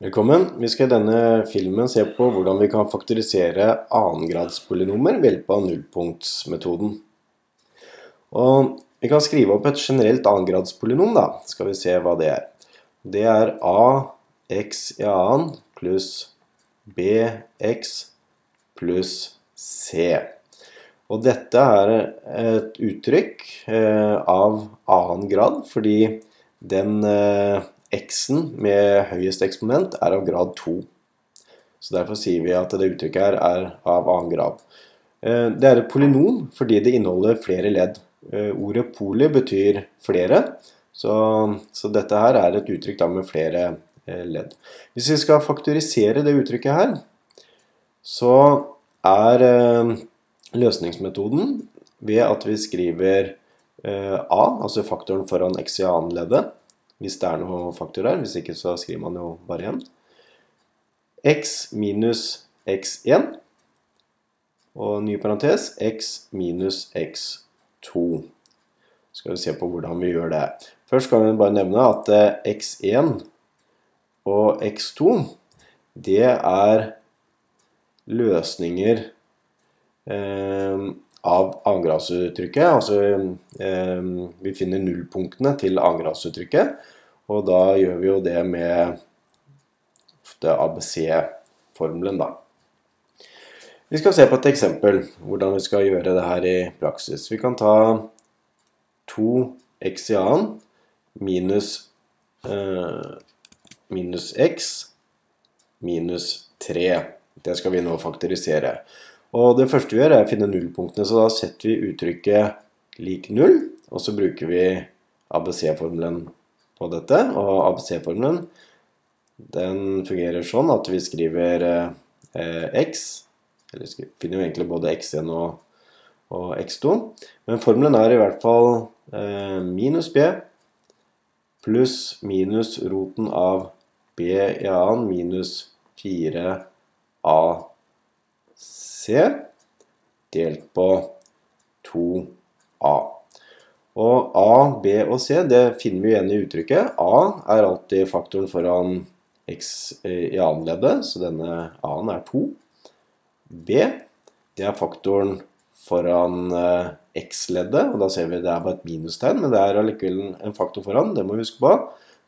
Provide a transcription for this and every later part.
Velkommen. Vi skal i denne filmen se på hvordan vi kan faktorisere annengradspolynomer ved hjelp av nullpunktsmetoden. Og vi kan skrive opp et generelt annengradspolynom, da. Skal vi se hva det er. Det er ax i annen pluss bx pluss c. Og dette er et uttrykk eh, av annen grad, fordi den eh, x-en med høyest eksponent er av grad 2. Så derfor sier vi at det uttrykket her er av annen grad. Eh, det er et polynom fordi det inneholder flere ledd. Eh, ordet poly betyr flere, så, så dette her er et uttrykk med flere eh, ledd. Hvis vi skal faktorisere det uttrykket her, så er løsningsmetoden ved at vi skriver a, altså faktoren foran x i annen leddet, hvis det er noe faktor der. Hvis ikke så skriver man jo bare igjen. x minus x1 og ny parentes x minus x2. Skal vi se på hvordan vi gjør det. Først kan vi bare nevne at eh, x1 og x2 det er løsninger eh, av annengradsuttrykket. Altså eh, vi finner nullpunktene til annengradsuttrykket. Og da gjør vi jo det med ABC-formelen, da. Vi skal se på et eksempel hvordan vi skal gjøre det her i praksis. Vi kan ta 2x i annen minus, eh, minus x minus 3. Det skal vi nå faktorisere. Og det første vi gjør, er å finne nullpunktene. Så da setter vi uttrykket lik null, og så bruker vi ABC-formelen på dette. Og ABC-formelen den fungerer sånn at vi skriver eh, x Eller vi finner jo egentlig både x1 og, og x2. Men formelen er i hvert fall eh, minus b pluss minus roten av b i annen minus 4ac delt på 2a. Og A, B og C det finner vi igjen i uttrykket. A er alltid faktoren foran x i annenleddet, så denne A-en er 2. B det er faktoren foran eh, x-leddet, og da ser vi det er bare et minustegn, men det er allikevel en faktor foran, det må vi huske på.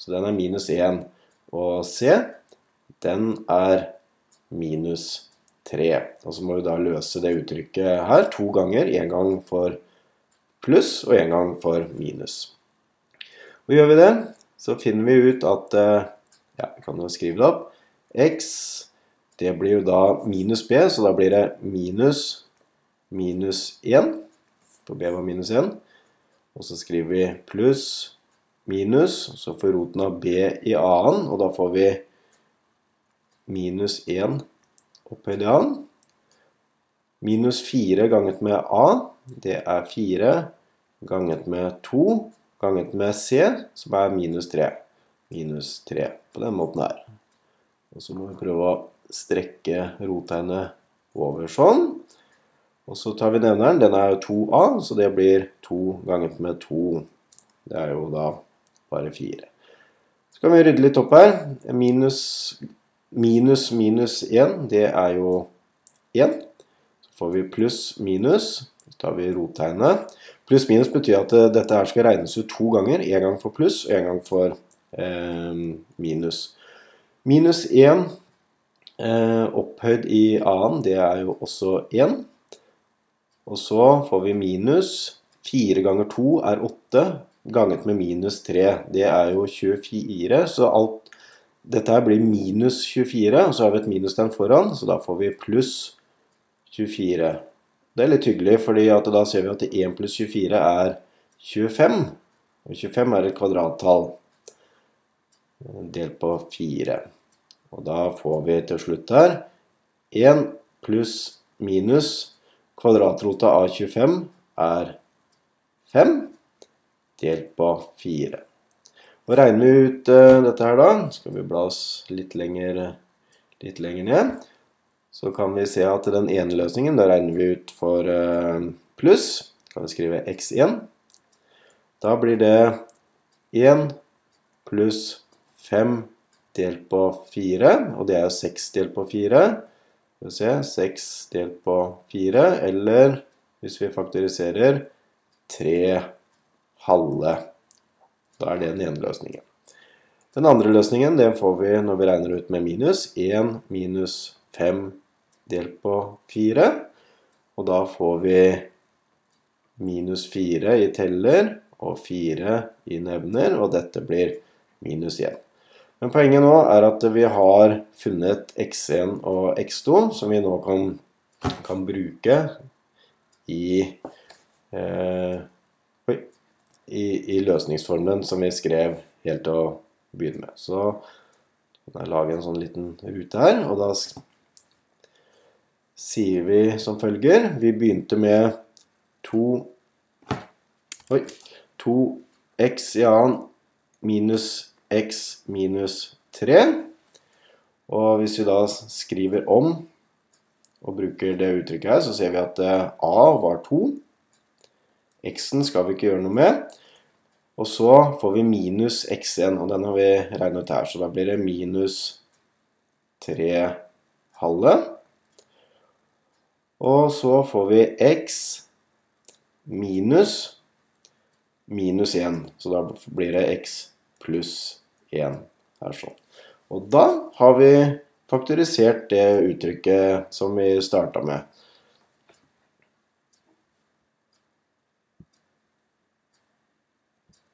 Så den er minus 1. Og C, den er minus 3. Og så må vi da løse det uttrykket her to ganger. En gang for pluss og en gang for minus. Og gjør vi det, så finner vi ut at eh, Ja, vi kan jo skrive det opp. X det blir jo da minus B, så da blir det minus minus 1. For B var minus 1. Og så skriver vi pluss minus, så får roten av B i annen, og da får vi minus 1 opphøyd i annen. Minus 4 ganget med A, det er 4 ganget med 2 ganget med C, som er minus 3. Minus 3 på den måten her. Og så må vi prøve å strekke rotegnet over sånn. Og så tar vi nevneren. Den er jo 2A, så det blir 2 ganget med 2. Det er jo da bare 4. Så kan vi rydde litt opp her. Minus minus minus 1, det er jo 1. Så får vi pluss minus. Så tar vi rotegnet. Pluss minus betyr at eh, dette her skal regnes ut to ganger. En gang for pluss og en gang for eh, minus. Minus 1 eh, opphøyd i annen, det er jo også 1. Og så får vi minus. 4 ganger 2 er 8, ganget med minus 3. Det er jo 24, så alt dette her blir minus 24, og så har vi et minustegn foran, så da får vi pluss 24. Det er litt hyggelig, fordi da ser vi at 1 pluss 24 er 25. Og 25 er et kvadrattall delt på 4. Og da får vi til slutt her 1 pluss minus kvadratrota av 25 er 5 delt på 4. Og regner vi ut uh, dette her da, skal vi bla oss litt lenger, litt lenger ned, så kan vi se at den ene løsningen, da regner vi ut for uh, pluss. Kan vi skrive x1. Da blir det 1 pluss 5 delt på 4, og det er jo 6 delt på 4. Skal vi se 6 delt på 4, eller hvis vi faktoriserer 3 halve. Da er det den ene løsningen. Den andre løsningen den får vi når vi regner ut med minus. 1 minus 5 delt på 4. Og da får vi minus 4 i teller og 4 i nevner, og dette blir minus 1. Men poenget nå er at vi har funnet x1 og x2, som vi nå kan, kan bruke i, eh, i, i, løsningsformelen som vi skrev helt til å begynne med. Så kan jeg lage en sånn liten rute her, og da sier vi som følger Vi begynte med to Oi. 2x i annen minus x minus 3. Og hvis vi da skriver om og bruker det uttrykket her, så ser vi at eh, a var 2. x-en skal vi ikke gjøre noe med. Og så får vi minus x1, og den har vi regnet ut her. Så da blir det minus 3 halve. Og så får vi x minus minus 1. Så da blir det x pluss 1 her sånn. Og da har vi faktorisert det uttrykket som vi starta med.